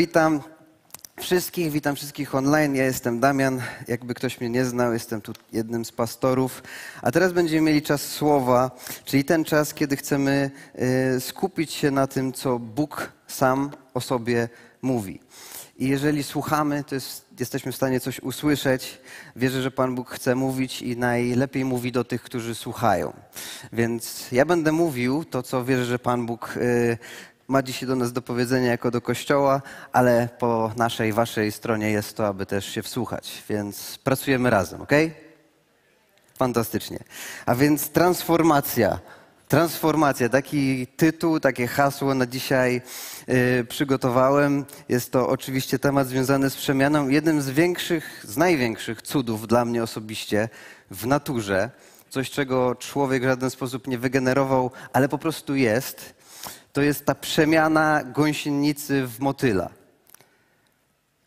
Witam wszystkich, witam wszystkich online. Ja jestem Damian. Jakby ktoś mnie nie znał, jestem tu jednym z pastorów. A teraz będziemy mieli czas słowa, czyli ten czas, kiedy chcemy y, skupić się na tym, co Bóg sam o sobie mówi. I jeżeli słuchamy, to jest, jesteśmy w stanie coś usłyszeć. Wierzę, że Pan Bóg chce mówić i najlepiej mówi do tych, którzy słuchają. Więc ja będę mówił to, co wierzę, że Pan Bóg y, ma dzisiaj do nas do powiedzenia jako do Kościoła, ale po naszej, waszej stronie jest to, aby też się wsłuchać. Więc pracujemy razem, ok? Fantastycznie. A więc transformacja. Transformacja, taki tytuł, takie hasło na dzisiaj y, przygotowałem. Jest to oczywiście temat związany z przemianą. Jednym z większych, z największych cudów dla mnie osobiście w naturze, coś czego człowiek w żaden sposób nie wygenerował, ale po prostu jest, to jest ta przemiana gąsienicy w motyla.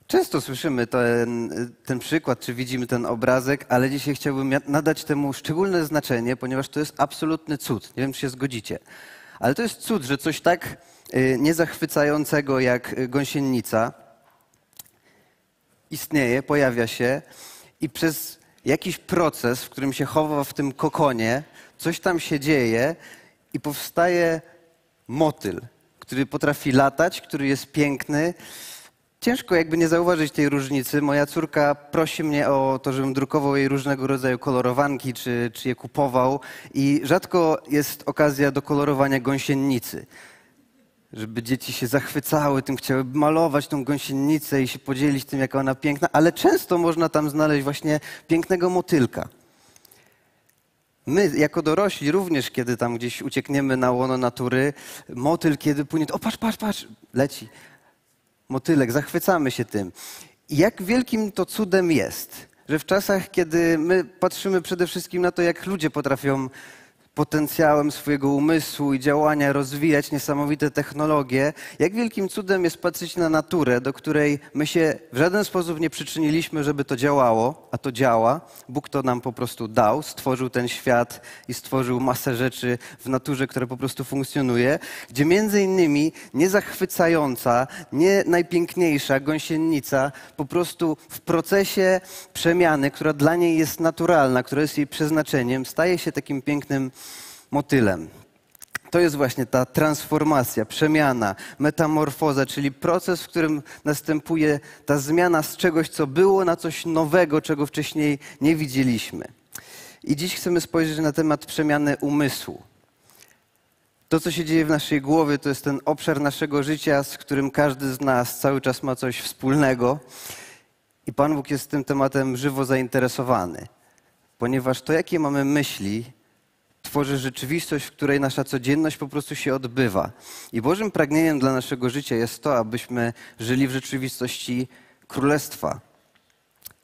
Często słyszymy ten, ten przykład, czy widzimy ten obrazek, ale dzisiaj chciałbym nadać temu szczególne znaczenie, ponieważ to jest absolutny cud. Nie wiem, czy się zgodzicie. Ale to jest cud, że coś tak y, niezachwycającego jak gąsienica istnieje, pojawia się i przez jakiś proces, w którym się chowa w tym kokonie, coś tam się dzieje i powstaje motyl, który potrafi latać, który jest piękny. Ciężko jakby nie zauważyć tej różnicy. Moja córka prosi mnie o to, żebym drukował jej różnego rodzaju kolorowanki, czy, czy je kupował. I rzadko jest okazja do kolorowania gąsienicy. Żeby dzieci się zachwycały tym, chciały malować tą gąsienicę i się podzielić tym, jaka ona piękna, ale często można tam znaleźć właśnie pięknego motylka. My, jako dorośli, również kiedy tam gdzieś uciekniemy na łono natury, motyl, kiedy płynie, o patrz, patrz, patrz, leci. Motylek, zachwycamy się tym. I jak wielkim to cudem jest, że w czasach, kiedy my patrzymy przede wszystkim na to, jak ludzie potrafią potencjałem swojego umysłu i działania rozwijać niesamowite technologie, jak wielkim cudem jest patrzeć na naturę, do której my się w żaden sposób nie przyczyniliśmy, żeby to działało, a to działa. Bóg to nam po prostu dał, stworzył ten świat i stworzył masę rzeczy w naturze, które po prostu funkcjonuje, gdzie między innymi niezachwycająca, nie najpiękniejsza gąsienica po prostu w procesie przemiany, która dla niej jest naturalna, która jest jej przeznaczeniem, staje się takim pięknym motylem. To jest właśnie ta transformacja, przemiana, metamorfoza, czyli proces, w którym następuje ta zmiana z czegoś, co było, na coś nowego, czego wcześniej nie widzieliśmy. I dziś chcemy spojrzeć na temat przemiany umysłu. To, co się dzieje w naszej głowie, to jest ten obszar naszego życia, z którym każdy z nas cały czas ma coś wspólnego. I Pan Bóg jest tym tematem żywo zainteresowany, ponieważ to, jakie mamy myśli, tworzy rzeczywistość, w której nasza codzienność po prostu się odbywa. I Bożym pragnieniem dla naszego życia jest to, abyśmy żyli w rzeczywistości Królestwa.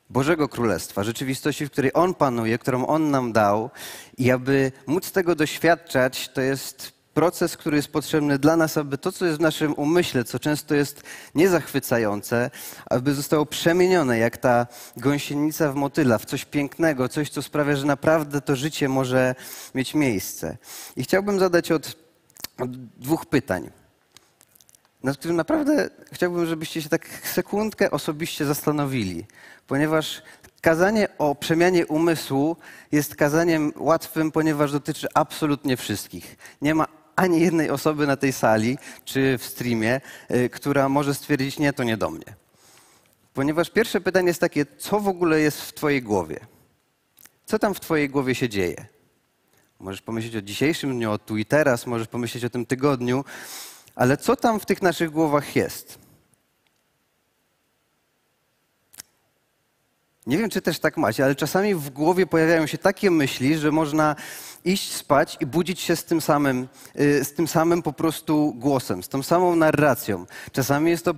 Bożego Królestwa, rzeczywistości, w której On panuje, którą On nam dał, i aby móc tego doświadczać, to jest proces, który jest potrzebny dla nas, aby to, co jest w naszym umyśle, co często jest niezachwycające, aby zostało przemienione, jak ta gąsienica w motyla, w coś pięknego, coś, co sprawia, że naprawdę to życie może mieć miejsce. I chciałbym zadać od, od dwóch pytań, nad którym naprawdę chciałbym, żebyście się tak sekundkę osobiście zastanowili, ponieważ Kazanie o przemianie umysłu jest kazaniem łatwym, ponieważ dotyczy absolutnie wszystkich. Nie ma ani jednej osoby na tej sali czy w streamie, y, która może stwierdzić, nie, to nie do mnie. Ponieważ pierwsze pytanie jest takie, co w ogóle jest w Twojej głowie? Co tam w Twojej głowie się dzieje? Możesz pomyśleć o dzisiejszym dniu, o tu i teraz, możesz pomyśleć o tym tygodniu, ale co tam w tych naszych głowach jest? Nie wiem, czy też tak macie, ale czasami w głowie pojawiają się takie myśli, że można iść spać i budzić się z tym samym, y, z tym samym po prostu głosem, z tą samą narracją. Czasami jest to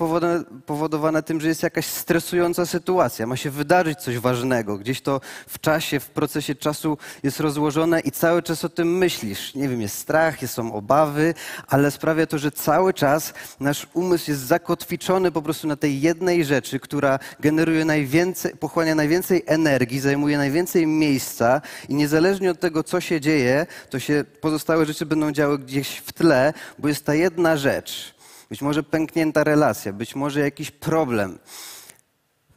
powodowane, tym, że jest jakaś stresująca sytuacja, ma się wydarzyć coś ważnego, gdzieś to w czasie, w procesie czasu jest rozłożone i cały czas o tym myślisz. Nie wiem, jest strach, są obawy, ale sprawia to, że cały czas nasz umysł jest zakotwiczony po prostu na tej jednej rzeczy, która generuje najwięcej, pochłania najwięcej energii, zajmuje najwięcej miejsca i niezależnie od tego, co się dzieje, to się pozostałe rzeczy będą działy gdzieś w tle, bo jest ta jedna rzecz, być może pęknięta relacja, być może jakiś problem,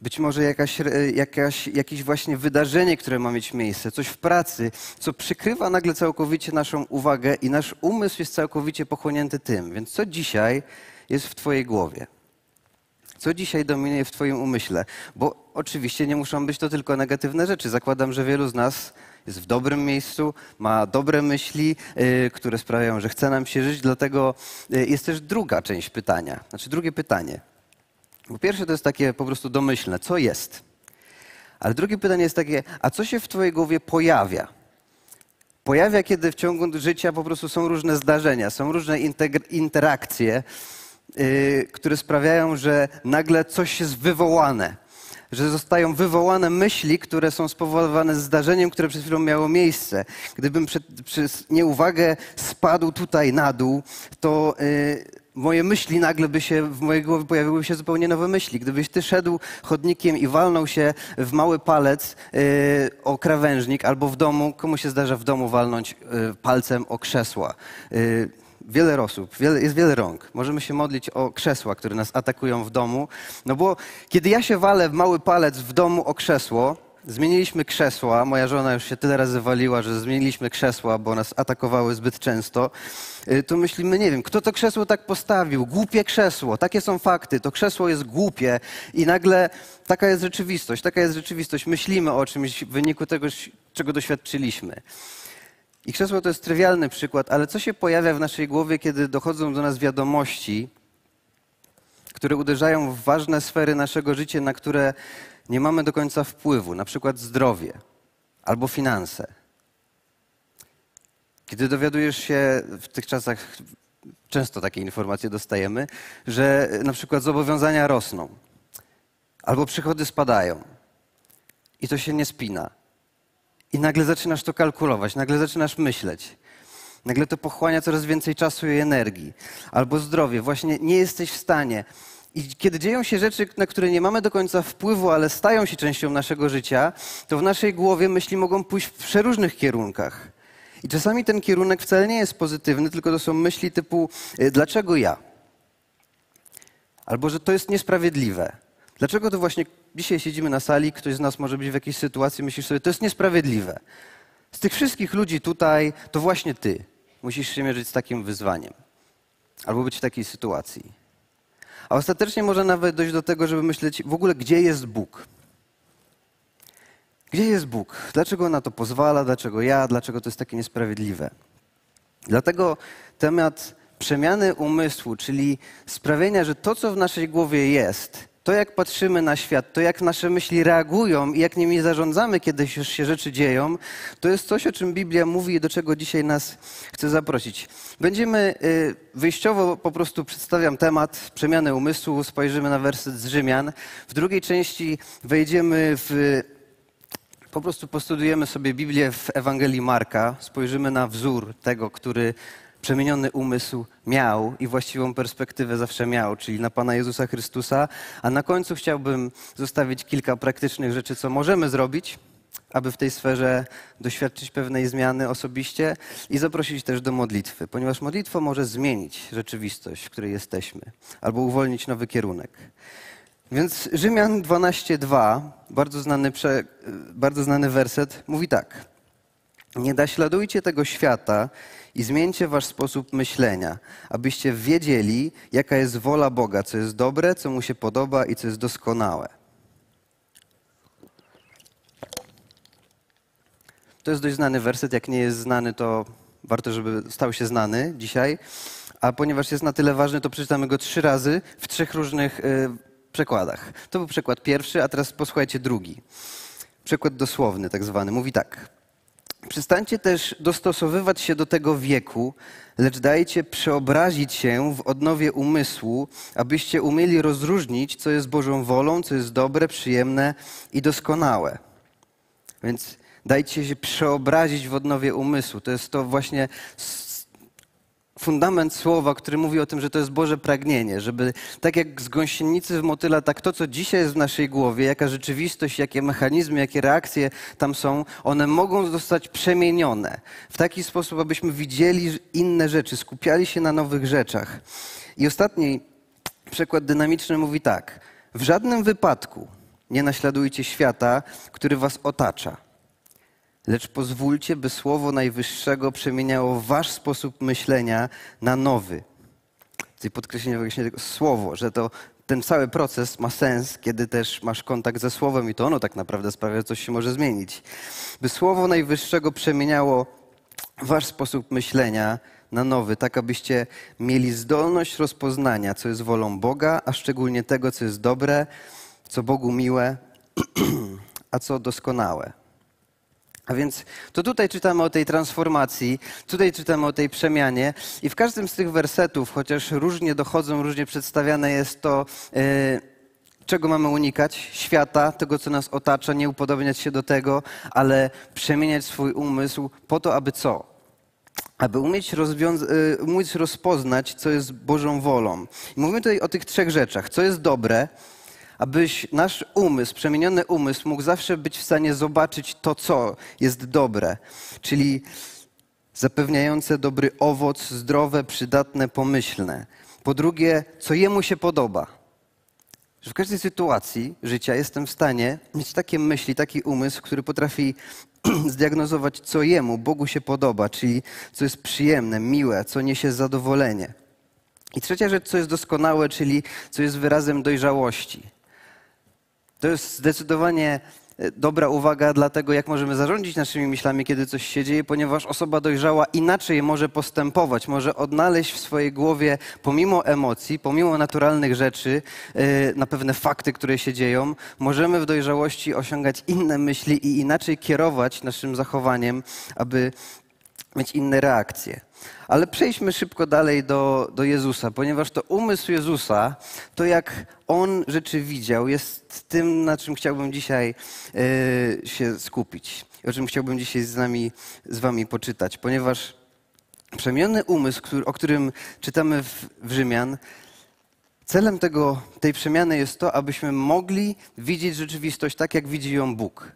być może jakaś, jakaś, jakieś właśnie wydarzenie, które ma mieć miejsce, coś w pracy, co przykrywa nagle całkowicie naszą uwagę i nasz umysł jest całkowicie pochłonięty tym. Więc co dzisiaj jest w Twojej głowie? Co dzisiaj dominuje w Twoim umyśle? Bo oczywiście nie muszą być to tylko negatywne rzeczy. Zakładam, że wielu z nas jest w dobrym miejscu, ma dobre myśli, yy, które sprawiają, że chce nam się żyć. Dlatego yy, jest też druga część pytania. Znaczy drugie pytanie. Bo pierwsze to jest takie po prostu domyślne, co jest? Ale drugie pytanie jest takie, a co się w Twojej głowie pojawia? Pojawia, kiedy w ciągu życia po prostu są różne zdarzenia, są różne interakcje, yy, które sprawiają, że nagle coś jest wywołane że zostają wywołane myśli, które są spowodowane zdarzeniem, które przed chwilą miało miejsce. Gdybym przed, przez nieuwagę spadł tutaj na dół, to yy, moje myśli nagle by się, w mojej głowie pojawiły się zupełnie nowe myśli. Gdybyś ty szedł chodnikiem i walnął się w mały palec yy, o krawężnik, albo w domu, komu się zdarza w domu walnąć yy, palcem o krzesła. Wiele osób, wiele, jest wiele rąk. Możemy się modlić o krzesła, które nas atakują w domu. No bo kiedy ja się walę w mały palec w domu o krzesło, zmieniliśmy krzesła, moja żona już się tyle razy waliła, że zmieniliśmy krzesła, bo nas atakowały zbyt często, y, to myślimy, nie wiem, kto to krzesło tak postawił? Głupie krzesło, takie są fakty, to krzesło jest głupie i nagle taka jest rzeczywistość, taka jest rzeczywistość. Myślimy o czymś w wyniku tego, czego doświadczyliśmy. I krzesło to jest trywialny przykład, ale co się pojawia w naszej głowie, kiedy dochodzą do nas wiadomości, które uderzają w ważne sfery naszego życia, na które nie mamy do końca wpływu, na przykład zdrowie albo finanse. Kiedy dowiadujesz się w tych czasach, często takie informacje dostajemy, że na przykład zobowiązania rosną albo przychody spadają i to się nie spina i nagle zaczynasz to kalkulować, nagle zaczynasz myśleć. Nagle to pochłania coraz więcej czasu i energii. Albo zdrowie. Właśnie nie jesteś w stanie. I kiedy dzieją się rzeczy, na które nie mamy do końca wpływu, ale stają się częścią naszego życia, to w naszej głowie myśli mogą pójść w przeróżnych kierunkach. I czasami ten kierunek wcale nie jest pozytywny, tylko to są myśli typu: y, dlaczego ja? Albo że to jest niesprawiedliwe. Dlaczego to właśnie dzisiaj siedzimy na sali, ktoś z nas może być w jakiejś sytuacji, myślisz sobie, to jest niesprawiedliwe. Z tych wszystkich ludzi tutaj, to właśnie ty musisz się mierzyć z takim wyzwaniem. Albo być w takiej sytuacji. A ostatecznie może nawet dojść do tego, żeby myśleć w ogóle, gdzie jest Bóg. Gdzie jest Bóg? Dlaczego na to pozwala? Dlaczego ja? Dlaczego to jest takie niesprawiedliwe? Dlatego temat przemiany umysłu, czyli sprawienia, że to, co w naszej głowie jest, to jak patrzymy na świat, to jak nasze myśli reagują i jak nimi zarządzamy, kiedy już się rzeczy dzieją, to jest coś, o czym Biblia mówi i do czego dzisiaj nas chce zaprosić. Będziemy y, wyjściowo po prostu przedstawiam temat przemiany umysłu, spojrzymy na werset z Rzymian. W drugiej części wejdziemy w po prostu postudujemy sobie Biblię w Ewangelii Marka, spojrzymy na wzór tego, który przemieniony umysł miał i właściwą perspektywę zawsze miał, czyli na Pana Jezusa Chrystusa. A na końcu chciałbym zostawić kilka praktycznych rzeczy, co możemy zrobić, aby w tej sferze doświadczyć pewnej zmiany osobiście i zaprosić też do modlitwy, ponieważ modlitwa może zmienić rzeczywistość, w której jesteśmy, albo uwolnić nowy kierunek. Więc Rzymian 12:2, bardzo znany, bardzo znany werset, mówi tak: Nie naśladujcie tego świata i zmieńcie wasz sposób myślenia, abyście wiedzieli, jaka jest wola Boga, co jest dobre, co mu się podoba i co jest doskonałe. To jest dość znany werset. Jak nie jest znany, to warto, żeby stał się znany dzisiaj. A ponieważ jest na tyle ważny, to przeczytamy go trzy razy w trzech różnych y, przekładach. To był przekład pierwszy, a teraz posłuchajcie drugi. Przekład dosłowny, tak zwany. Mówi tak. Przestańcie też dostosowywać się do tego wieku, lecz dajcie przeobrazić się w odnowie umysłu, abyście umieli rozróżnić, co jest Bożą wolą, co jest dobre, przyjemne i doskonałe. Więc dajcie się przeobrazić w odnowie umysłu. To jest to właśnie fundament słowa, który mówi o tym, że to jest Boże pragnienie, żeby tak jak z gąsienicy w motyla, tak to, co dzisiaj jest w naszej głowie, jaka rzeczywistość, jakie mechanizmy, jakie reakcje tam są, one mogą zostać przemienione w taki sposób, abyśmy widzieli inne rzeczy, skupiali się na nowych rzeczach. I ostatni przykład dynamiczny mówi tak. W żadnym wypadku nie naśladujcie świata, który was otacza lecz pozwólcie, by Słowo Najwyższego przemieniało wasz sposób myślenia na nowy. Tutaj podkreślenie właśnie tego słowo, że to ten cały proces ma sens, kiedy też masz kontakt ze Słowem i to ono tak naprawdę sprawia, że coś się może zmienić. By Słowo Najwyższego przemieniało wasz sposób myślenia na nowy, tak abyście mieli zdolność rozpoznania, co jest wolą Boga, a szczególnie tego, co jest dobre, co Bogu miłe, a co doskonałe. A więc to tutaj czytamy o tej transformacji, tutaj czytamy o tej przemianie i w każdym z tych wersetów, chociaż różnie dochodzą, różnie przedstawiane jest to, yy, czego mamy unikać, świata, tego, co nas otacza, nie upodobniać się do tego, ale przemieniać swój umysł po to, aby co? Aby umieć, yy, umieć rozpoznać, co jest Bożą wolą. I mówimy tutaj o tych trzech rzeczach. Co jest dobre, abyś nasz umysł, przemieniony umysł mógł zawsze być w stanie zobaczyć to, co jest dobre, czyli zapewniające dobry owoc, zdrowe, przydatne, pomyślne. Po drugie, co jemu się podoba. Że w każdej sytuacji życia jestem w stanie mieć takie myśli, taki umysł, który potrafi zdiagnozować, co jemu, Bogu się podoba, czyli co jest przyjemne, miłe, co niesie zadowolenie. I trzecia rzecz, co jest doskonałe, czyli co jest wyrazem dojrzałości. To jest zdecydowanie e, dobra uwaga dla tego, jak możemy zarządzić naszymi myślami, kiedy coś się dzieje, ponieważ osoba dojrzała inaczej może postępować, może odnaleźć w swojej głowie, pomimo emocji, pomimo naturalnych rzeczy, e, na pewne fakty, które się dzieją, możemy w dojrzałości osiągać inne myśli i inaczej kierować naszym zachowaniem, aby mieć inne reakcje. Ale przejdźmy szybko dalej do, do Jezusa, ponieważ to umysł Jezusa, to jak On rzeczy widział, jest tym, na czym chciałbym dzisiaj y, się skupić. O czym chciałbym dzisiaj z nami, z wami poczytać, ponieważ przemienny umysł, który, o którym czytamy w, w Rzymian, celem tego, tej przemiany jest to, abyśmy mogli widzieć rzeczywistość tak, jak widzi ją Bóg.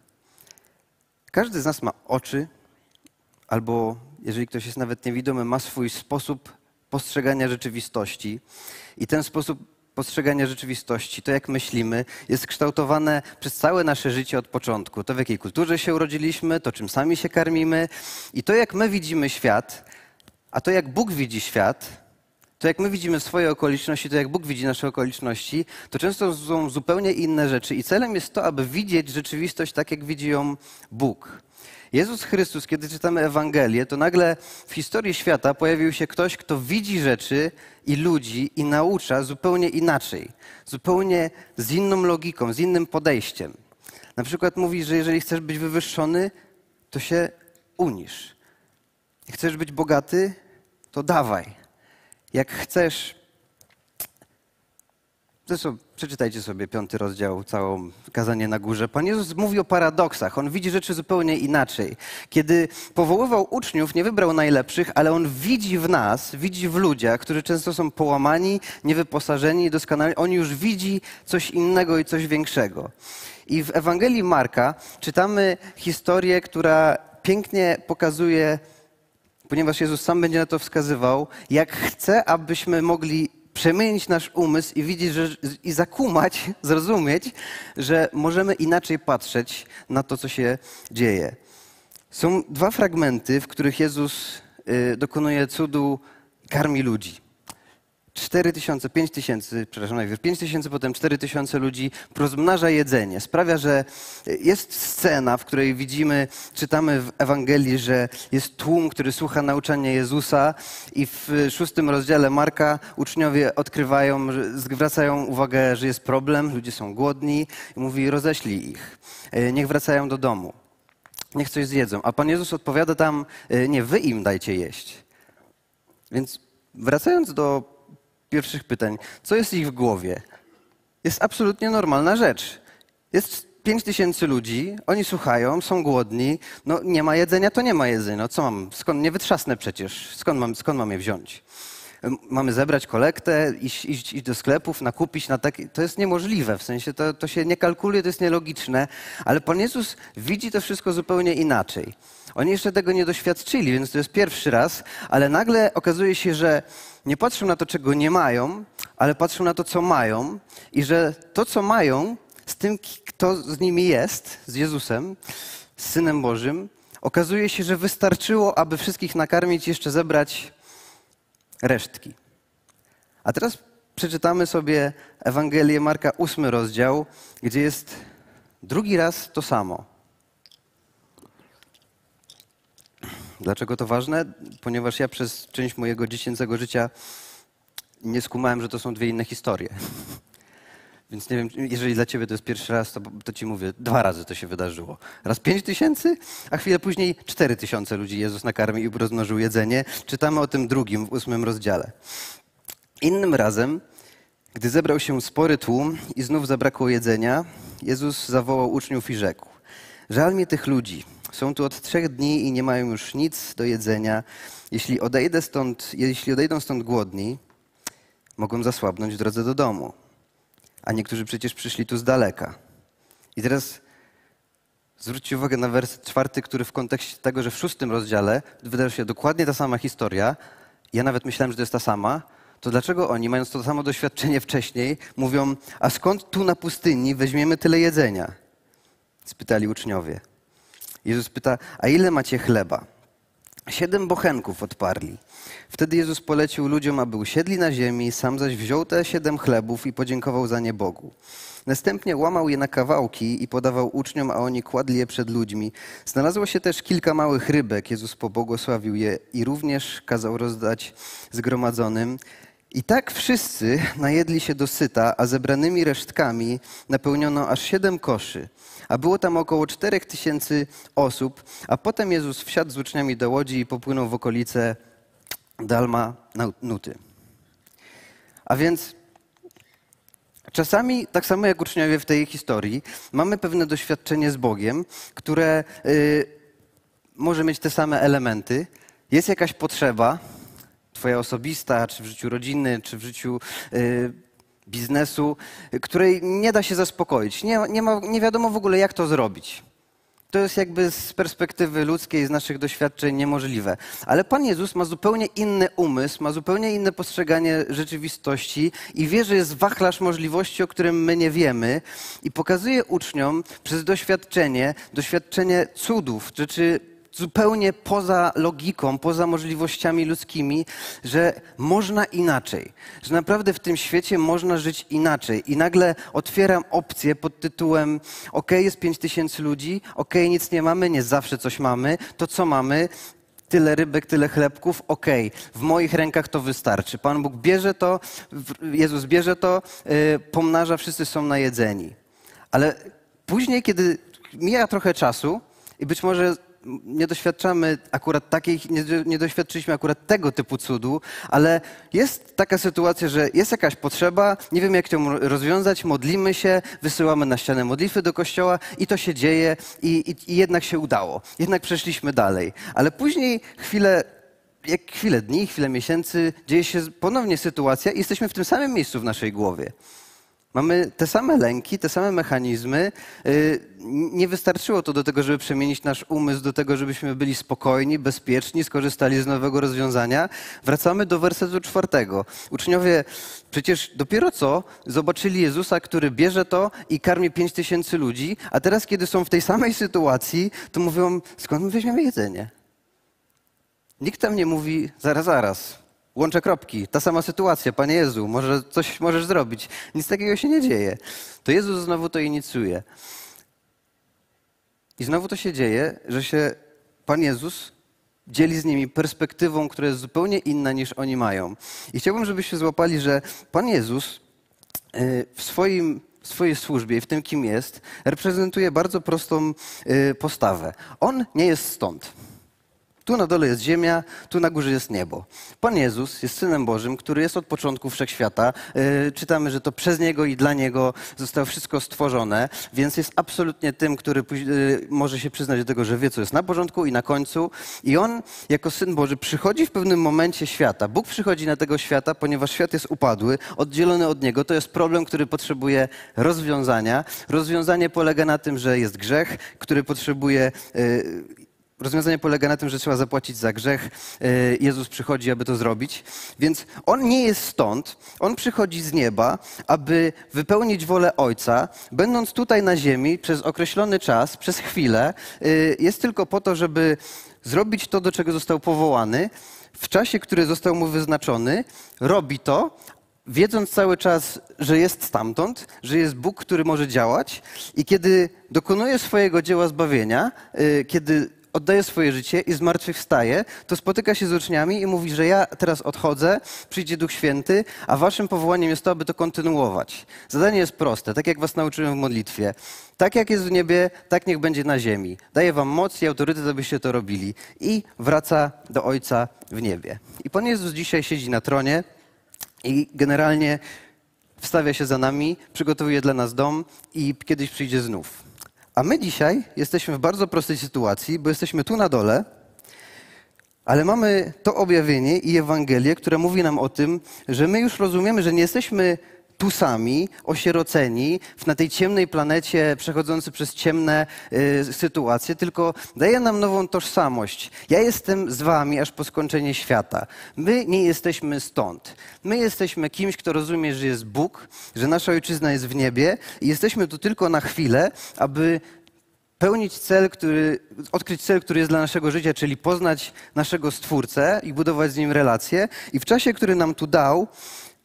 Każdy z nas ma oczy, albo jeżeli ktoś jest nawet niewidomy, ma swój sposób postrzegania rzeczywistości. I ten sposób postrzegania rzeczywistości, to jak myślimy, jest kształtowane przez całe nasze życie od początku. To w jakiej kulturze się urodziliśmy, to czym sami się karmimy i to jak my widzimy świat, a to jak Bóg widzi świat, to jak my widzimy swoje okoliczności, to jak Bóg widzi nasze okoliczności, to często są zupełnie inne rzeczy. I celem jest to, aby widzieć rzeczywistość tak, jak widzi ją Bóg. Jezus Chrystus, kiedy czytamy Ewangelię, to nagle w historii świata pojawił się ktoś, kto widzi rzeczy i ludzi i naucza zupełnie inaczej, zupełnie z inną logiką, z innym podejściem. Na przykład mówi, że jeżeli chcesz być wywyższony, to się unisz. Chcesz być bogaty, to dawaj. Jak chcesz Zresztą przeczytajcie sobie piąty rozdział, całą kazanie na górze. Pan Jezus mówi o paradoksach. On widzi rzeczy zupełnie inaczej. Kiedy powoływał uczniów, nie wybrał najlepszych, ale on widzi w nas, widzi w ludziach, którzy często są połamani, niewyposażeni, doskonali. On już widzi coś innego i coś większego. I w Ewangelii Marka czytamy historię, która pięknie pokazuje, ponieważ Jezus sam będzie na to wskazywał, jak chce, abyśmy mogli przemienić nasz umysł i widzieć że, i zakumać, zrozumieć, że możemy inaczej patrzeć na to, co się dzieje. Są dwa fragmenty, w których Jezus y, dokonuje cudu, karmi ludzi. 4 tysiące, 5 tysięcy, przepraszam, najpierw 5 tysięcy, potem 4 tysiące ludzi rozmnaża jedzenie. Sprawia, że jest scena, w której widzimy, czytamy w Ewangelii, że jest tłum, który słucha nauczania Jezusa i w szóstym rozdziale Marka uczniowie odkrywają, zwracają uwagę, że jest problem, ludzie są głodni i mówi roześlij ich, e, niech wracają do domu, niech coś zjedzą. A Pan Jezus odpowiada tam, e, nie, wy im dajcie jeść. Więc wracając do pierwszych pytań. Co jest ich w głowie? Jest absolutnie normalna rzecz. Jest pięć tysięcy ludzi, oni słuchają, są głodni, no nie ma jedzenia, to nie ma jedzenia. No co mam, skąd, nie wytrzasnę przecież, skąd mam, skąd mam je wziąć? Mamy zebrać kolektę, iść, iść, iść do sklepów, nakupić na taki. To jest niemożliwe, w sensie to, to się nie kalkuluje, to jest nielogiczne, ale Pan Jezus widzi to wszystko zupełnie inaczej. Oni jeszcze tego nie doświadczyli, więc to jest pierwszy raz, ale nagle okazuje się, że nie patrzą na to, czego nie mają, ale patrzą na to, co mają i że to, co mają, z tym, kto z nimi jest, z Jezusem, z Synem Bożym, okazuje się, że wystarczyło, aby wszystkich nakarmić, jeszcze zebrać resztki. A teraz przeczytamy sobie Ewangelię Marka, ósmy rozdział, gdzie jest drugi raz to samo. Dlaczego to ważne? Ponieważ ja przez część mojego dziecięcego życia nie skumałem, że to są dwie inne historie. Więc nie wiem, jeżeli dla ciebie to jest pierwszy raz, to, to ci mówię, dwa razy to się wydarzyło. Raz pięć tysięcy, a chwilę później cztery tysiące ludzi Jezus nakarmił i rozmnożył jedzenie. Czytamy o tym drugim w ósmym rozdziale. Innym razem, gdy zebrał się spory tłum i znów zabrakło jedzenia, Jezus zawołał uczniów i rzekł: Żal mi tych ludzi. Są tu od trzech dni i nie mają już nic do jedzenia. Jeśli, odejdę stąd, jeśli odejdą stąd głodni, mogą zasłabnąć w drodze do domu a niektórzy przecież przyszli tu z daleka. I teraz zwróćcie uwagę na werset czwarty, który w kontekście tego, że w szóstym rozdziale wydarzy się dokładnie ta sama historia, ja nawet myślałem, że to jest ta sama, to dlaczego oni, mając to samo doświadczenie wcześniej, mówią, a skąd tu na pustyni weźmiemy tyle jedzenia? Spytali uczniowie. Jezus pyta, a ile macie chleba? Siedem bochenków odparli. Wtedy Jezus polecił ludziom, aby usiedli na ziemi, sam zaś wziął te siedem chlebów i podziękował za nie Bogu. Następnie łamał je na kawałki i podawał uczniom, a oni kładli je przed ludźmi. Znalazło się też kilka małych rybek. Jezus pobłogosławił je i również kazał rozdać zgromadzonym. I tak wszyscy najedli się dosyta, a zebranymi resztkami napełniono aż siedem koszy. A było tam około czterech tysięcy osób, a potem Jezus wsiadł z uczniami do łodzi i popłynął w okolice Dalma Nuty. A więc czasami, tak samo jak uczniowie w tej historii, mamy pewne doświadczenie z Bogiem, które y, może mieć te same elementy. Jest jakaś potrzeba, twoja osobista, czy w życiu rodziny, czy w życiu y, biznesu, której nie da się zaspokoić. Nie, nie, ma, nie wiadomo w ogóle, jak to zrobić. To jest jakby z perspektywy ludzkiej, z naszych doświadczeń niemożliwe. Ale Pan Jezus ma zupełnie inny umysł, ma zupełnie inne postrzeganie rzeczywistości i wie, że jest wachlarz możliwości, o którym my nie wiemy i pokazuje uczniom przez doświadczenie, doświadczenie cudów, rzeczy zupełnie poza logiką, poza możliwościami ludzkimi, że można inaczej, że naprawdę w tym świecie można żyć inaczej. I nagle otwieram opcję pod tytułem: OK, jest pięć tysięcy ludzi, OK, nic nie mamy, nie zawsze coś mamy, to co mamy? Tyle rybek, tyle chlebków, okej, okay. w moich rękach to wystarczy. Pan Bóg bierze to, Jezus bierze to, yy, pomnaża, wszyscy są najedzeni. Ale później, kiedy mija trochę czasu i być może nie doświadczamy akurat takiej, nie, nie, doświadczyliśmy akurat tego typu cudu, ale jest taka sytuacja, że jest jakaś potrzeba, nie wiem jak ją rozwiązać, modlimy się, wysyłamy na ścianę modlitwy do kościoła i to się dzieje i, i, i jednak się udało. Jednak przeszliśmy dalej. Ale później chwilę jak chwilę dni, chwilę miesięcy dzieje się ponownie sytuacja i jesteśmy w tym samym miejscu w naszej głowie. Mamy te same lęki, te same mechanizmy. Y, nie wystarczyło to do tego, żeby przemienić nasz umysł, do tego, żebyśmy byli spokojni, bezpieczni, skorzystali z nowego rozwiązania. Wracamy do wersetu czwartego. Uczniowie przecież dopiero co zobaczyli Jezusa, który bierze to i karmi pięć tysięcy ludzi, a teraz, kiedy są w tej samej sytuacji, to mówią, skąd my weźmiemy jedzenie? Nikt tam nie mówi, zaraz, zaraz, Łączę kropki. Ta sama sytuacja, Panie Jezu, może coś możesz zrobić. Nic takiego się nie dzieje. To Jezus znowu to inicjuje. I znowu to się dzieje, że się Pan Jezus dzieli z nimi perspektywą, która jest zupełnie inna niż oni mają. I chciałbym, żebyście złapali, że Pan Jezus y, w swoim w swojej służbie i w tym, kim jest, reprezentuje bardzo prostą y, postawę. On nie jest stąd. Tu na dole jest ziemia, tu na górze jest niebo. Pan Jezus jest Synem Bożym, który jest od początku wszechświata. Yy, czytamy, że to przez Niego i dla Niego zostało wszystko stworzone, więc jest absolutnie tym, który yy, może się przyznać do tego, że wie, co jest na początku i na końcu. I On, jako Syn Boży, przychodzi w pewnym momencie świata. Bóg przychodzi na tego świata, ponieważ świat jest upadły, oddzielony od Niego. To jest problem, który potrzebuje rozwiązania. Rozwiązanie polega na tym, że jest grzech, który potrzebuje yy, Rozwiązanie polega na tym, że trzeba zapłacić za grzech. E, Jezus przychodzi, aby to zrobić. Więc On nie jest stąd. On przychodzi z nieba, aby wypełnić wolę Ojca. Będąc tutaj na ziemi przez określony czas, przez chwilę, e, jest tylko po to, żeby zrobić to, do czego został powołany. W czasie, który został mu wyznaczony, robi to, wiedząc cały czas, że jest stamtąd, że jest Bóg, który może działać. I kiedy dokonuje swojego dzieła zbawienia, e, kiedy oddaje swoje życie i zmartwychwstaje, to spotyka się z uczniami i mówi, że ja teraz odchodzę, przyjdzie Duch Święty, a waszym powołaniem jest to, aby to kontynuować. Zadanie jest proste, tak jak was nauczyłem w modlitwie. Tak jak jest w niebie, tak niech będzie na ziemi. Daję wam moc i autorytet, abyście to robili. I wraca do Ojca w niebie. I Pan Jezus dzisiaj siedzi na tronie i generalnie wstawia się za nami, przygotowuje dla nas dom i kiedyś przyjdzie znów. A my dzisiaj jesteśmy w bardzo prostej sytuacji, bo jesteśmy tu na dole, ale mamy to objawienie i Ewangelię, które mówi nam o tym, że my już rozumiemy, że nie jesteśmy tu sami, osieroceni, na tej ciemnej planecie, przechodzący przez ciemne y, sytuacje, tylko daje nam nową tożsamość. Ja jestem z wami aż po skończenie świata. My nie jesteśmy stąd. My jesteśmy kimś, kto rozumie, że jest Bóg, że nasza ojczyzna jest w niebie i jesteśmy tu tylko na chwilę, aby pełnić cel, który, odkryć cel, który jest dla naszego życia, czyli poznać naszego Stwórcę i budować z Nim relacje. I w czasie, który nam tu dał,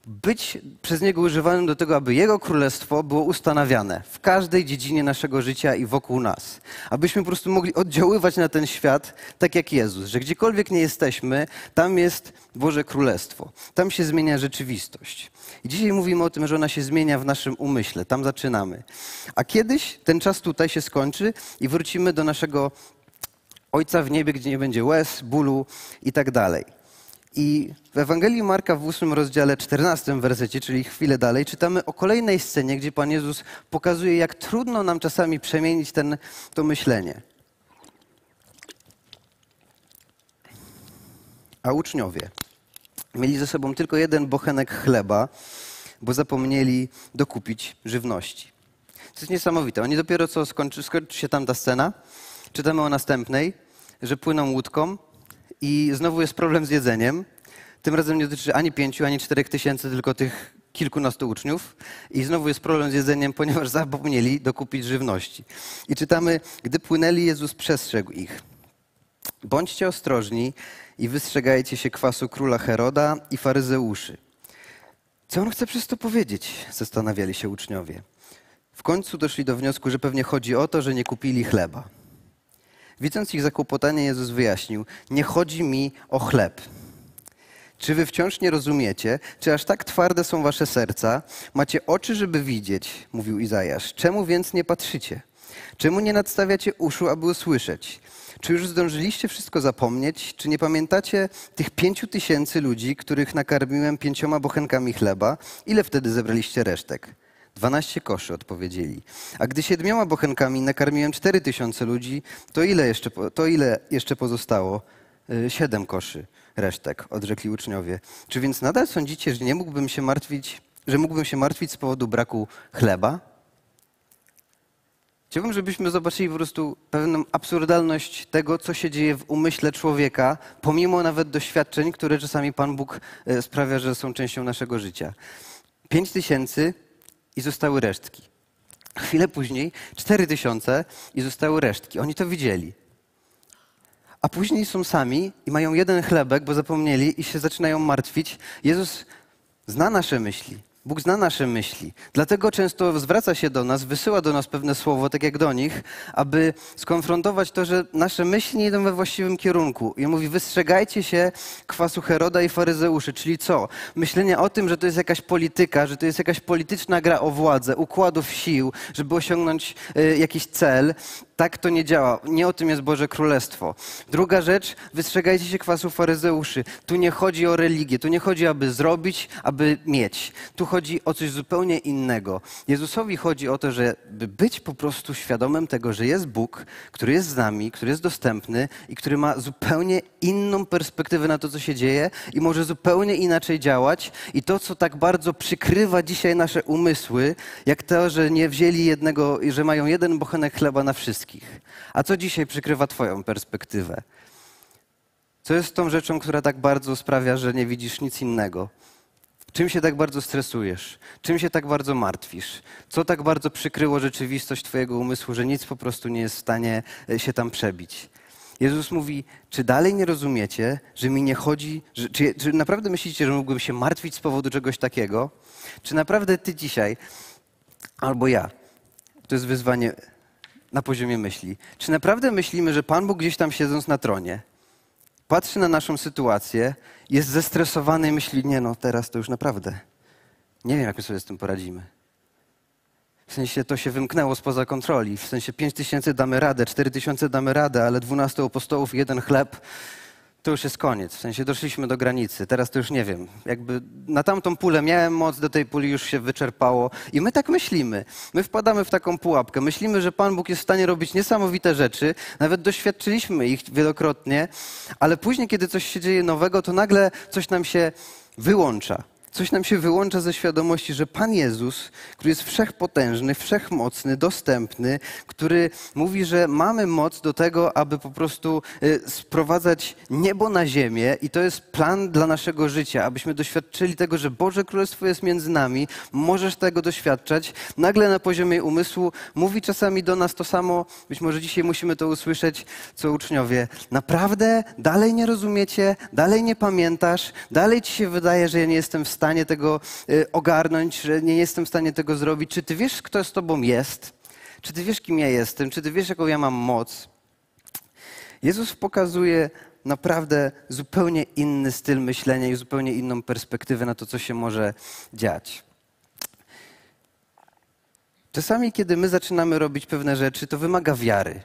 być przez Niego używanym do tego, aby Jego królestwo było ustanawiane w każdej dziedzinie naszego życia i wokół nas. Abyśmy po prostu mogli oddziaływać na ten świat tak jak Jezus, że gdziekolwiek nie jesteśmy, tam jest Boże Królestwo. Tam się zmienia rzeczywistość. I dzisiaj mówimy o tym, że ona się zmienia w naszym umyśle. Tam zaczynamy. A kiedyś ten czas tutaj się skończy i wrócimy do naszego Ojca w niebie, gdzie nie będzie łez, bólu i tak dalej. I w Ewangelii Marka w 8 rozdziale 14 wersecie, czyli chwilę dalej, czytamy o kolejnej scenie, gdzie Pan Jezus pokazuje, jak trudno nam czasami przemienić ten, to myślenie. A uczniowie mieli ze sobą tylko jeden bochenek chleba, bo zapomnieli dokupić żywności. To jest niesamowite. Oni dopiero co skończy, skończy się tam ta scena, czytamy o następnej, że płyną łódką i znowu jest problem z jedzeniem. Tym razem nie dotyczy ani pięciu, ani czterech tysięcy, tylko tych kilkunastu uczniów. I znowu jest problem z jedzeniem, ponieważ zapomnieli dokupić żywności. I czytamy, gdy płynęli, Jezus przestrzegł ich. Bądźcie ostrożni i wystrzegajcie się kwasu króla Heroda i faryzeuszy. Co on chce przez to powiedzieć? Zastanawiali się uczniowie. W końcu doszli do wniosku, że pewnie chodzi o to, że nie kupili chleba. Widząc ich zakłopotanie, Jezus wyjaśnił: Nie chodzi mi o chleb. Czy wy wciąż nie rozumiecie? Czy aż tak twarde są wasze serca? Macie oczy, żeby widzieć, mówił Izajasz. Czemu więc nie patrzycie? Czemu nie nadstawiacie uszu, aby usłyszeć? Czy już zdążyliście wszystko zapomnieć? Czy nie pamiętacie tych pięciu tysięcy ludzi, których nakarmiłem pięcioma bochenkami chleba? Ile wtedy zebraliście resztek? Dwanaście koszy odpowiedzieli. A gdy siedmioma bochenkami nakarmiłem cztery tysiące ludzi, to ile, jeszcze, to ile jeszcze pozostało? Y, siedem koszy resztek, odrzekli uczniowie. Czy więc nadal sądzicie, że nie mógłbym się martwić, że mógłbym się martwić z powodu braku chleba? Chciałbym, żebyśmy zobaczyli po prostu pewną absurdalność tego, co się dzieje w umyśle człowieka, pomimo nawet doświadczeń, które czasami Pan Bóg y, sprawia, że są częścią naszego życia. Pięć tysięcy i zostały resztki. Chwilę później cztery tysiące i zostały resztki. Oni to widzieli. A później są sami i mają jeden chlebek, bo zapomnieli i się zaczynają martwić. Jezus zna nasze myśli. Bóg zna nasze myśli. Dlatego często zwraca się do nas, wysyła do nas pewne słowo, tak jak do nich, aby skonfrontować to, że nasze myśli nie idą we właściwym kierunku. I mówi, wystrzegajcie się kwasu Heroda i faryzeuszy. Czyli co? Myślenie o tym, że to jest jakaś polityka, że to jest jakaś polityczna gra o władzę, układów sił, żeby osiągnąć y, jakiś cel tak to nie działa. Nie o tym jest Boże Królestwo. Druga rzecz, wystrzegajcie się kwasu faryzeuszy. Tu nie chodzi o religię, tu nie chodzi, aby zrobić, aby mieć. Tu chodzi o coś zupełnie innego. Jezusowi chodzi o to, żeby być po prostu świadomym tego, że jest Bóg, który jest z nami, który jest dostępny i który ma zupełnie inną perspektywę na to, co się dzieje i może zupełnie inaczej działać. I to, co tak bardzo przykrywa dzisiaj nasze umysły, jak to, że nie wzięli jednego, że mają jeden bochenek chleba na wszystkich. A co dzisiaj przykrywa Twoją perspektywę? Co jest tą rzeczą, która tak bardzo sprawia, że nie widzisz nic innego? Czym się tak bardzo stresujesz? Czym się tak bardzo martwisz? Co tak bardzo przykryło rzeczywistość Twojego umysłu, że nic po prostu nie jest w stanie e, się tam przebić? Jezus mówi, czy dalej nie rozumiecie, że mi nie chodzi, że, czy, czy naprawdę myślicie, że mógłbym się martwić z powodu czegoś takiego? Czy naprawdę Ty dzisiaj, albo ja, to jest wyzwanie na poziomie myśli, czy naprawdę myślimy, że Pan Bóg gdzieś tam siedząc na tronie, patrzy na naszą sytuację, jest zestresowany i myśli, nie no, teraz to już naprawdę. Nie wiem, jak my sobie z tym poradzimy. W sensie to się wymknęło spoza kontroli. W sensie 5 tysięcy damy radę, 4 tysiące damy radę, ale 12 apostołów, jeden chleb, to już jest koniec. W sensie doszliśmy do granicy. Teraz to już nie wiem. Jakby na tamtą pulę miałem moc, do tej puli już się wyczerpało. I my tak myślimy. My wpadamy w taką pułapkę. Myślimy, że Pan Bóg jest w stanie robić niesamowite rzeczy. Nawet doświadczyliśmy ich wielokrotnie, ale później, kiedy coś się dzieje nowego, to nagle coś nam się wyłącza coś nam się wyłącza ze świadomości, że Pan Jezus, który jest wszechpotężny, wszechmocny, dostępny, który mówi, że mamy moc do tego, aby po prostu y, sprowadzać niebo na ziemię i to jest plan dla naszego życia, abyśmy doświadczyli tego, że Boże Królestwo jest między nami, możesz tego doświadczać. Nagle na poziomie umysłu mówi czasami do nas to samo, być może dzisiaj musimy to usłyszeć, co uczniowie. Naprawdę dalej nie rozumiecie, dalej nie pamiętasz, dalej ci się wydaje, że ja nie jestem w stanie stanie tego y, ogarnąć, że nie jestem w stanie tego zrobić. Czy ty wiesz, kto z tobą jest? Czy ty wiesz, kim ja jestem? Czy ty wiesz, jaką ja mam moc? Jezus pokazuje naprawdę zupełnie inny styl myślenia i zupełnie inną perspektywę na to, co się może dziać. Czasami, kiedy my zaczynamy robić pewne rzeczy, to wymaga wiary.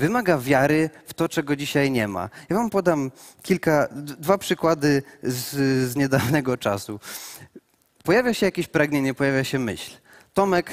Wymaga wiary w to, czego dzisiaj nie ma. Ja wam podam kilka, dwa przykłady z, z niedawnego czasu. Pojawia się jakieś pragnienie, pojawia się myśl. Tomek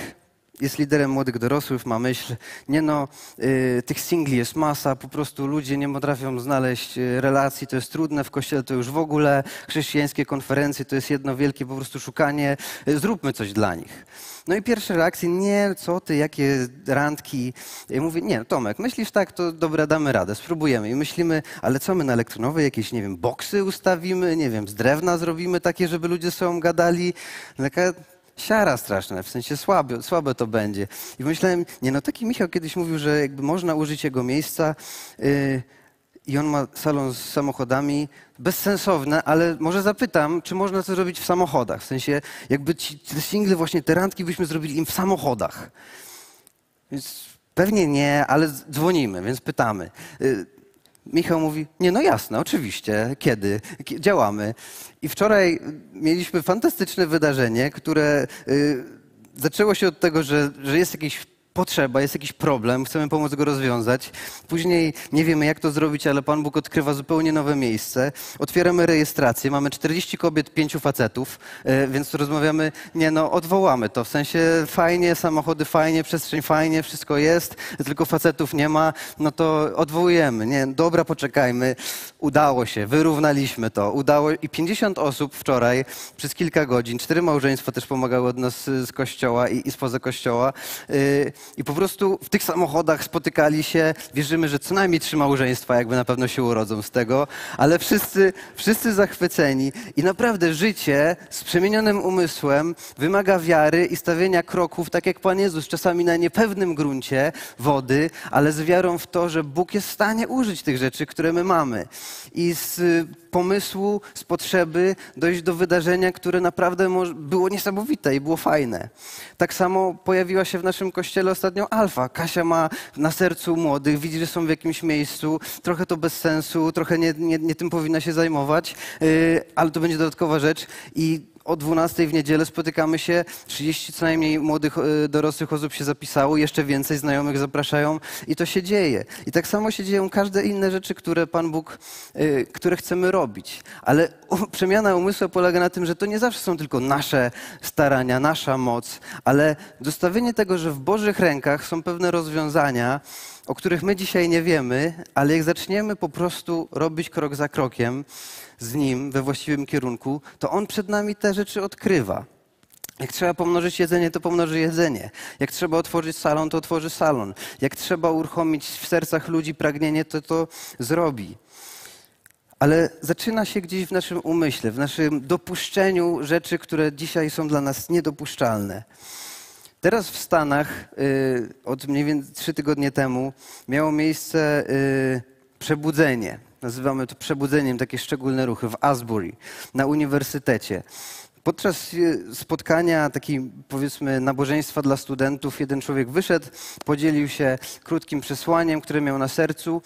jest liderem młodych dorosłych, ma myśl, nie no, y, tych singli jest masa, po prostu ludzie nie potrafią znaleźć y, relacji, to jest trudne, w kościele to już w ogóle, chrześcijańskie konferencje to jest jedno wielkie po prostu szukanie, y, zróbmy coś dla nich. No i pierwsze reakcje, nie, co ty, jakie randki. Ja mówię, nie, Tomek, myślisz tak, to dobra, damy radę, spróbujemy. I myślimy, ale co my na elektronowej, jakieś, nie wiem, boksy ustawimy, nie wiem, z drewna zrobimy takie, żeby ludzie sobą gadali. Taka siara straszna, w sensie słabe, słabe to będzie. I myślałem, nie no, taki Michał kiedyś mówił, że jakby można użyć jego miejsca yy, i on ma salon z samochodami, bezsensowne, ale może zapytam, czy można to zrobić w samochodach? W sensie, jakby ci, te single, właśnie te randki byśmy zrobili im w samochodach. Więc pewnie nie, ale dzwonimy, więc pytamy. Yy, Michał mówi, nie no jasne, oczywiście, kiedy, działamy. I wczoraj mieliśmy fantastyczne wydarzenie, które y, zaczęło się od tego, że, że jest jakiś potrzeba, jest jakiś problem, chcemy pomóc go rozwiązać. Później nie wiemy, jak to zrobić, ale Pan Bóg odkrywa zupełnie nowe miejsce. Otwieramy rejestrację, mamy 40 kobiet, 5 facetów, e, więc rozmawiamy, nie no, odwołamy to. W sensie fajnie, samochody fajnie, przestrzeń fajnie, wszystko jest, tylko facetów nie ma, no to odwołujemy. Nie, dobra, poczekajmy. Udało się, wyrównaliśmy to. Udało i 50 osób wczoraj przez kilka godzin, cztery małżeństwa też pomagały od nas z kościoła i, i spoza kościoła. I po prostu w tych samochodach spotykali się. Wierzymy, że co najmniej trzy małżeństwa jakby na pewno się urodzą z tego, ale wszyscy, wszyscy zachwyceni. I naprawdę życie z przemienionym umysłem wymaga wiary i stawienia kroków, tak jak Pan Jezus, czasami na niepewnym gruncie wody, ale z wiarą w to, że Bóg jest w stanie użyć tych rzeczy, które my mamy. I z pomysłu, z potrzeby dojść do wydarzenia, które naprawdę było niesamowite i było fajne. Tak samo pojawiła się w naszym kościele ostatnio Alfa. Kasia ma na sercu młodych, widzi, że są w jakimś miejscu, trochę to bez sensu, trochę nie, nie, nie tym powinna się zajmować, yy, ale to będzie dodatkowa rzecz. I o 12 w niedzielę spotykamy się, 30 co najmniej młodych, e, dorosłych osób się zapisało, jeszcze więcej znajomych zapraszają i to się dzieje. I tak samo się dzieją każde inne rzeczy, które Pan Bóg, e, które chcemy robić. Ale przemiana umysłu polega na tym, że to nie zawsze są tylko nasze starania, nasza moc, ale dostawienie tego, że w Bożych rękach są pewne rozwiązania, o których my dzisiaj nie wiemy, ale jak zaczniemy po prostu robić krok za krokiem z Nim we właściwym kierunku, to On przed nami te rzeczy odkrywa. Jak trzeba pomnożyć jedzenie, to pomnoży jedzenie. Jak trzeba otworzyć salon, to otworzy salon. Jak trzeba uruchomić w sercach ludzi pragnienie, to to zrobi. Ale zaczyna się gdzieś w naszym umyśle, w naszym dopuszczeniu rzeczy, które dzisiaj są dla nas niedopuszczalne. Teraz w Stanach y, od mniej więcej trzy tygodnie temu miało miejsce y, przebudzenie. Nazywamy to przebudzeniem, takie szczególne ruchy w Asbury na uniwersytecie. Podczas y, spotkania, takiej powiedzmy nabożeństwa dla studentów, jeden człowiek wyszedł, podzielił się krótkim przesłaniem, które miał na sercu.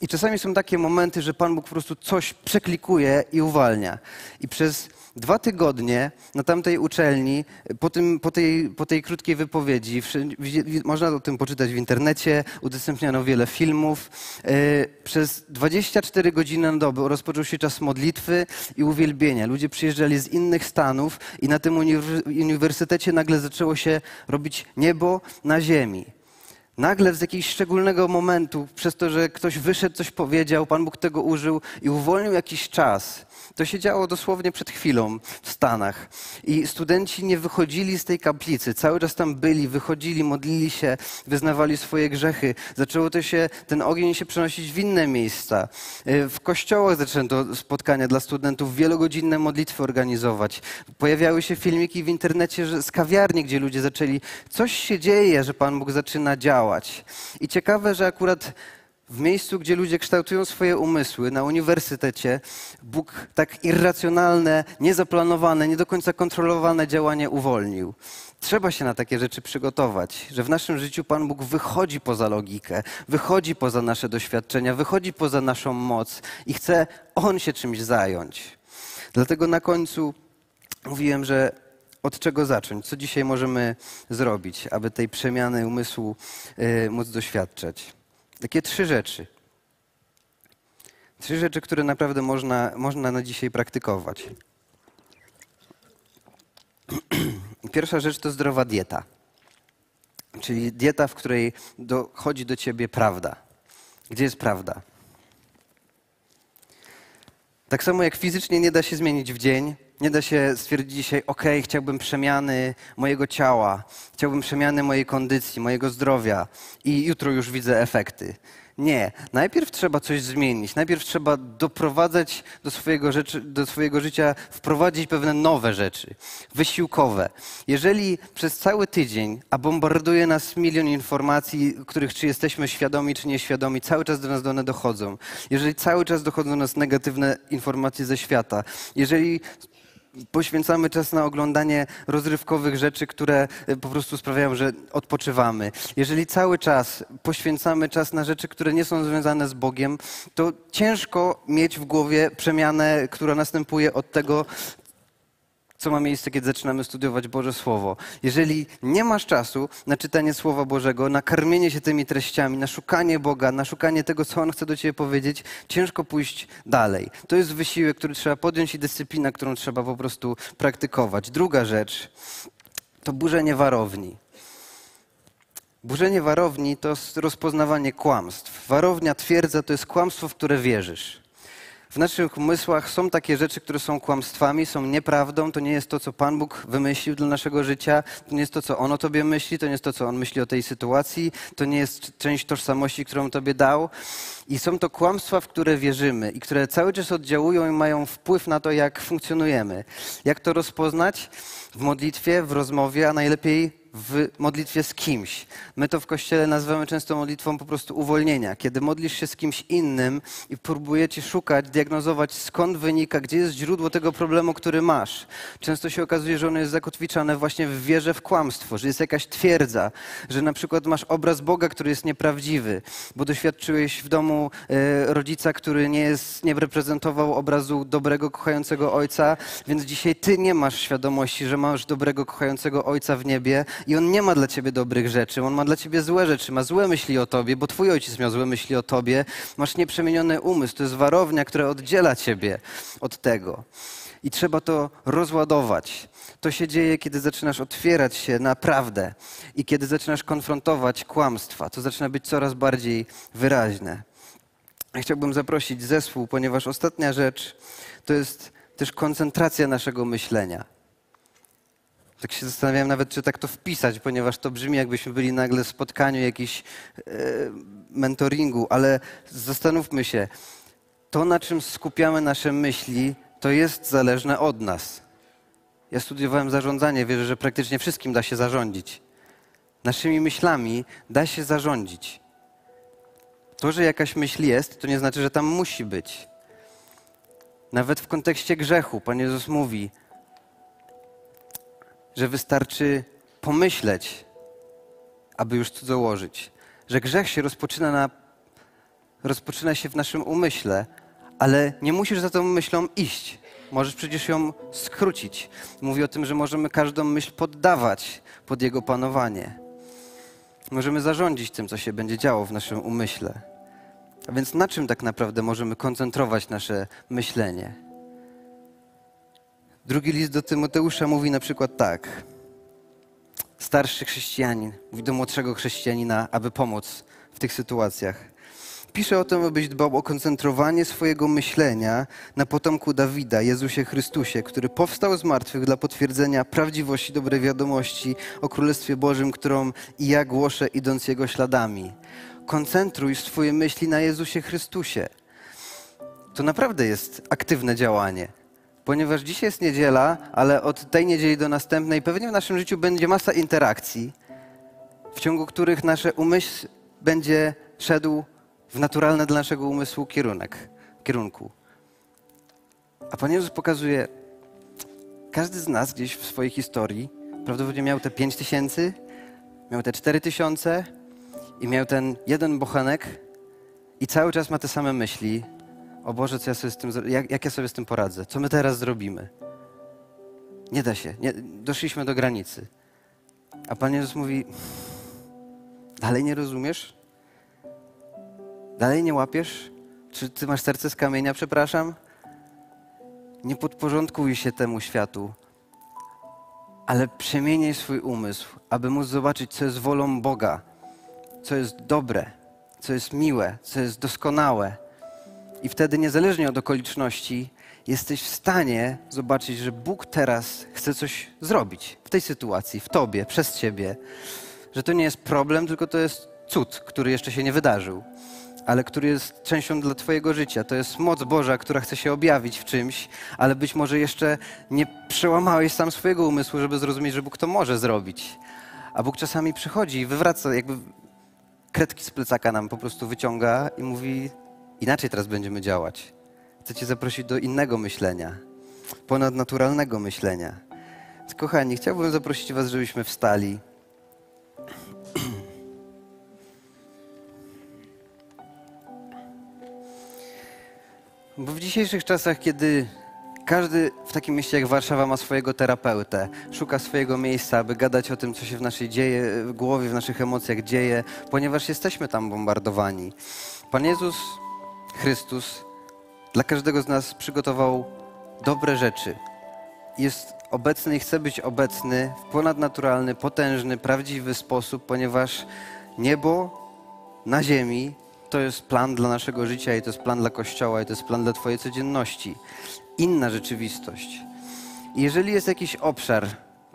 I czasami są takie momenty, że Pan Bóg po prostu coś przeklikuje i uwalnia. I przez dwa tygodnie na tamtej uczelni, po, tym, po, tej, po tej krótkiej wypowiedzi, można o tym poczytać w internecie, udostępniano wiele filmów. E, przez 24 godziny na dobę rozpoczął się czas modlitwy i uwielbienia. Ludzie przyjeżdżali z innych stanów i na tym uniwersytecie nagle zaczęło się robić niebo na ziemi. Nagle z jakiegoś szczególnego momentu, przez to, że ktoś wyszedł, coś powiedział, Pan Bóg tego użył i uwolnił jakiś czas. To się działo dosłownie przed chwilą w Stanach. I studenci nie wychodzili z tej kaplicy, cały czas tam byli, wychodzili, modlili się, wyznawali swoje grzechy. Zaczęło to się, ten ogień się przenosić w inne miejsca. Y, w kościołach zaczęto spotkania dla studentów, wielogodzinne modlitwy organizować. Pojawiały się filmiki w internecie z kawiarni, gdzie ludzie zaczęli, coś się dzieje, że Pan Bóg zaczyna działać. I ciekawe, że akurat w miejscu, gdzie ludzie kształtują swoje umysły, na uniwersytecie, Bóg tak irracjonalne, niezaplanowane, nie do końca kontrolowane działanie uwolnił. Trzeba się na takie rzeczy przygotować, że w naszym życiu Pan Bóg wychodzi poza logikę, wychodzi poza nasze doświadczenia, wychodzi poza naszą moc i chce On się czymś zająć. Dlatego na końcu mówiłem, że od czego zacząć, co dzisiaj możemy zrobić, aby tej przemiany umysłu yy, móc doświadczać. Takie trzy rzeczy. Trzy rzeczy, które naprawdę można, można na dzisiaj praktykować. Pierwsza rzecz to zdrowa dieta. Czyli dieta, w której dochodzi do ciebie prawda. Gdzie jest prawda? Tak samo jak fizycznie nie da się zmienić w dzień, nie da się stwierdzić dzisiaj, ok, chciałbym przemiany mojego ciała, chciałbym przemiany mojej kondycji, mojego zdrowia i jutro już widzę efekty. Nie. Najpierw trzeba coś zmienić. Najpierw trzeba doprowadzać do swojego, rzeczy, do swojego życia, wprowadzić pewne nowe rzeczy, wysiłkowe. Jeżeli przez cały tydzień, a bombarduje nas milion informacji, których czy jesteśmy świadomi, czy nieświadomi, cały czas do nas do one dochodzą. Jeżeli cały czas dochodzą do nas negatywne informacje ze świata, jeżeli poświęcamy czas na oglądanie rozrywkowych rzeczy, które e, po prostu sprawiają, że odpoczywamy. Jeżeli cały czas poświęcamy czas na rzeczy, które nie są związane z Bogiem, to ciężko mieć w głowie przemianę, która następuje od tego, co ma miejsce, kiedy zaczynamy studiować Boże Słowo. Jeżeli nie masz czasu na czytanie Słowa Bożego, na karmienie się tymi treściami, na szukanie Boga, na szukanie tego, co On chce do Ciebie powiedzieć, ciężko pójść dalej. To jest wysiłek, który trzeba podjąć i dyscyplina, którą trzeba po prostu praktykować. Druga rzecz to burzenie warowni. Burzenie warowni to rozpoznawanie kłamstw. Warownia twierdza to jest kłamstwo, w które wierzysz w naszych umysłach są takie rzeczy, które są kłamstwami, są nieprawdą. To nie jest to, co Pan Bóg wymyślił dla naszego życia. To nie jest to, co On o Tobie myśli. To nie jest to, co On myśli o tej sytuacji. To nie jest część tożsamości, którą Tobie dał. I są to kłamstwa, w które wierzymy i które cały czas oddziałują i mają wpływ na to, jak funkcjonujemy. Jak to rozpoznać? W modlitwie, w rozmowie, a najlepiej w modlitwie z kimś. My to w kościele nazywamy często modlitwą po prostu uwolnienia, kiedy modlisz się z kimś innym i próbujecie szukać, diagnozować skąd wynika, gdzie jest źródło tego problemu, który masz. Często się okazuje, że ono jest zakotwiczane właśnie w wierze w kłamstwo, że jest jakaś twierdza, że na przykład masz obraz Boga, który jest nieprawdziwy, bo doświadczyłeś w domu e, rodzica, który nie, jest, nie reprezentował obrazu dobrego, kochającego ojca, więc dzisiaj ty nie masz świadomości, że masz dobrego, kochającego ojca w niebie i on nie ma dla ciebie dobrych rzeczy, on ma dla ciebie złe rzeczy, ma złe myśli o tobie, bo twój ojciec miał złe myśli o tobie, masz nieprzemieniony umysł, to jest warownia, która oddziela ciebie od tego. I trzeba to rozładować. To się dzieje, kiedy zaczynasz otwierać się na prawdę i kiedy zaczynasz konfrontować kłamstwa. To zaczyna być coraz bardziej wyraźne. Chciałbym zaprosić zespół, ponieważ ostatnia rzecz to jest też koncentracja naszego myślenia. Tak się zastanawiałem nawet, czy tak to wpisać, ponieważ to brzmi, jakbyśmy byli nagle w spotkaniu jakiś e, mentoringu, ale zastanówmy się, to na czym skupiamy nasze myśli, to jest zależne od nas. Ja studiowałem zarządzanie, wierzę, że praktycznie wszystkim da się zarządzić. Naszymi myślami da się zarządzić. To, że jakaś myśl jest, to nie znaczy, że tam musi być. Nawet w kontekście grzechu Pan Jezus mówi, że wystarczy pomyśleć, aby już cudzołożyć. Że grzech się rozpoczyna, na, rozpoczyna się w naszym umyśle, ale nie musisz za tą myślą iść. Możesz przecież ją skrócić. Mówi o tym, że możemy każdą myśl poddawać pod jego panowanie. Możemy zarządzić tym, co się będzie działo w naszym umyśle. A więc na czym tak naprawdę możemy koncentrować nasze myślenie? Drugi list do Tymoteusza mówi na przykład tak. Starszy chrześcijanin mówi do młodszego chrześcijanina, aby pomóc w tych sytuacjach. Pisze o tym, abyś dbał o koncentrowanie swojego myślenia na potomku Dawida, Jezusie Chrystusie, który powstał z martwych dla potwierdzenia prawdziwości dobrej wiadomości o Królestwie Bożym, którą i ja głoszę, idąc Jego śladami. Koncentruj swoje myśli na Jezusie Chrystusie. To naprawdę jest aktywne działanie ponieważ dzisiaj jest niedziela, ale od tej niedzieli do następnej pewnie w naszym życiu będzie masa interakcji, w ciągu których nasze umysł będzie szedł w naturalny dla naszego umysłu kierunek, kierunku. A Pan Jezus pokazuje, każdy z nas gdzieś w swojej historii prawdopodobnie miał te pięć tysięcy, miał te cztery tysiące i miał ten jeden bochenek i cały czas ma te same myśli, o Boże, co ja sobie z tym, jak, jak ja sobie z tym poradzę? Co my teraz zrobimy? Nie da się. Nie, doszliśmy do granicy. A Pan Jezus mówi, dalej nie rozumiesz? Dalej nie łapiesz? Czy ty masz serce z kamienia, przepraszam? Nie podporządkuj się temu światu, ale przemieniaj swój umysł, aby móc zobaczyć, co jest wolą Boga, co jest dobre, co jest miłe, co jest doskonałe. I wtedy, niezależnie od okoliczności, jesteś w stanie zobaczyć, że Bóg teraz chce coś zrobić w tej sytuacji, w tobie, przez ciebie. Że to nie jest problem, tylko to jest cud, który jeszcze się nie wydarzył, ale który jest częścią dla Twojego życia. To jest moc Boża, która chce się objawić w czymś, ale być może jeszcze nie przełamałeś sam swojego umysłu, żeby zrozumieć, że Bóg to może zrobić. A Bóg czasami przychodzi i wywraca, jakby kredki z plecaka nam po prostu wyciąga i mówi: Inaczej teraz będziemy działać. Chcę Cię zaprosić do innego myślenia, ponadnaturalnego myślenia. Kochani, chciałbym zaprosić Was, żebyśmy wstali. Bo w dzisiejszych czasach, kiedy każdy w takim mieście jak Warszawa ma swojego terapeutę, szuka swojego miejsca, aby gadać o tym, co się w naszej dzieje, w głowie, w naszych emocjach dzieje, ponieważ jesteśmy tam bombardowani. Pan Jezus Chrystus dla każdego z nas przygotował dobre rzeczy. Jest obecny i chce być obecny w ponadnaturalny, potężny, prawdziwy sposób, ponieważ niebo na ziemi to jest plan dla naszego życia i to jest plan dla Kościoła i to jest plan dla Twojej codzienności. Inna rzeczywistość. Jeżeli jest jakiś obszar,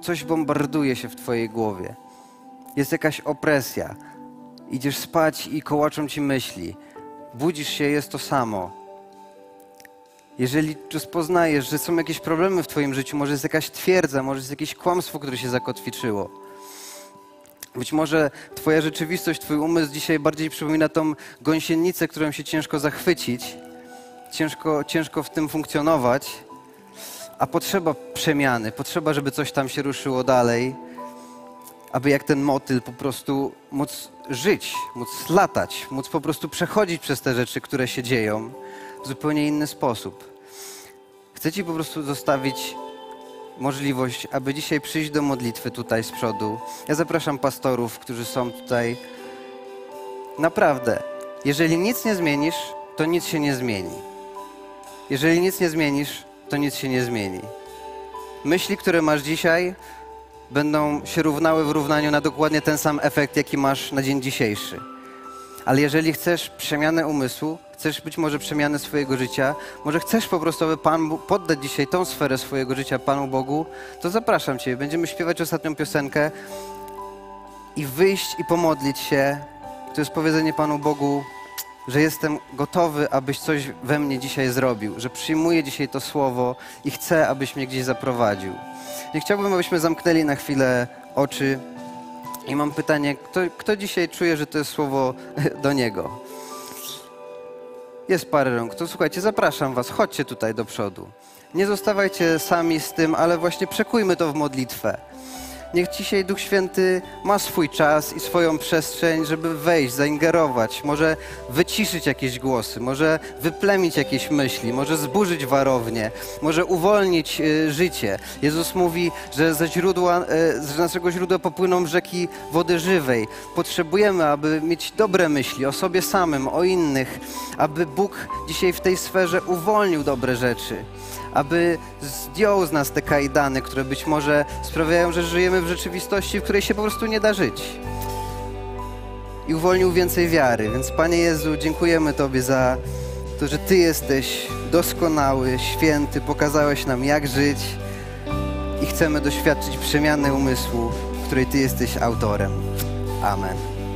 coś bombarduje się w Twojej głowie, jest jakaś opresja, idziesz spać i kołaczą Ci myśli, budzisz się, jest to samo. Jeżeli rozpoznajesz, że są jakieś problemy w Twoim życiu, może jest jakaś twierdza, może jest jakieś kłamstwo, które się zakotwiczyło, Być może Twoja rzeczywistość, Twój umysł dzisiaj bardziej przypomina tą gąsienicę, którą się ciężko zachwycić, ciężko, ciężko w tym funkcjonować, a potrzeba przemiany, potrzeba, żeby coś tam się ruszyło dalej, aby jak ten motyl po prostu móc żyć, móc latać, móc po prostu przechodzić przez te rzeczy, które się dzieją w zupełnie inny sposób. Chcę Ci po prostu zostawić możliwość, aby dzisiaj przyjść do modlitwy tutaj z przodu. Ja zapraszam pastorów, którzy są tutaj. Naprawdę, jeżeli nic nie zmienisz, to nic się nie zmieni. Jeżeli nic nie zmienisz, to nic się nie zmieni. Myśli, które masz dzisiaj, będą się równały w równaniu na dokładnie ten sam efekt, jaki masz na dzień dzisiejszy. Ale jeżeli chcesz przemianę umysłu, chcesz być może przemianę swojego życia, może chcesz po prostu, aby Pan poddać dzisiaj tą sferę swojego życia Panu Bogu, to zapraszam Cię. Będziemy śpiewać ostatnią piosenkę i wyjść i pomodlić się. To jest powiedzenie Panu Bogu, że jestem gotowy, abyś coś we mnie dzisiaj zrobił, że przyjmuję dzisiaj to słowo i chcę, abyś mnie gdzieś zaprowadził. Nie chciałbym, abyśmy zamknęli na chwilę oczy i mam pytanie, kto, kto dzisiaj czuje, że to jest słowo do niego? Jest parę rąk. To słuchajcie, zapraszam was, chodźcie tutaj do przodu. Nie zostawajcie sami z tym, ale właśnie przekujmy to w modlitwę. Niech dzisiaj Duch Święty ma swój czas i swoją przestrzeń, żeby wejść, zaingerować, może wyciszyć jakieś głosy, może wyplemić jakieś myśli, może zburzyć warownię, może uwolnić y, życie. Jezus mówi, że ze źródła, y, z naszego źródła popłyną rzeki wody żywej. Potrzebujemy, aby mieć dobre myśli o sobie samym, o innych, aby Bóg dzisiaj w tej sferze uwolnił dobre rzeczy aby zdjął z nas te kajdany, które być może sprawiają, że żyjemy w rzeczywistości, w której się po prostu nie da żyć. I uwolnił więcej wiary. Więc Panie Jezu, dziękujemy Tobie za to, że Ty jesteś doskonały, święty, pokazałeś nam jak żyć i chcemy doświadczyć przemiany umysłu, której Ty jesteś autorem. Amen.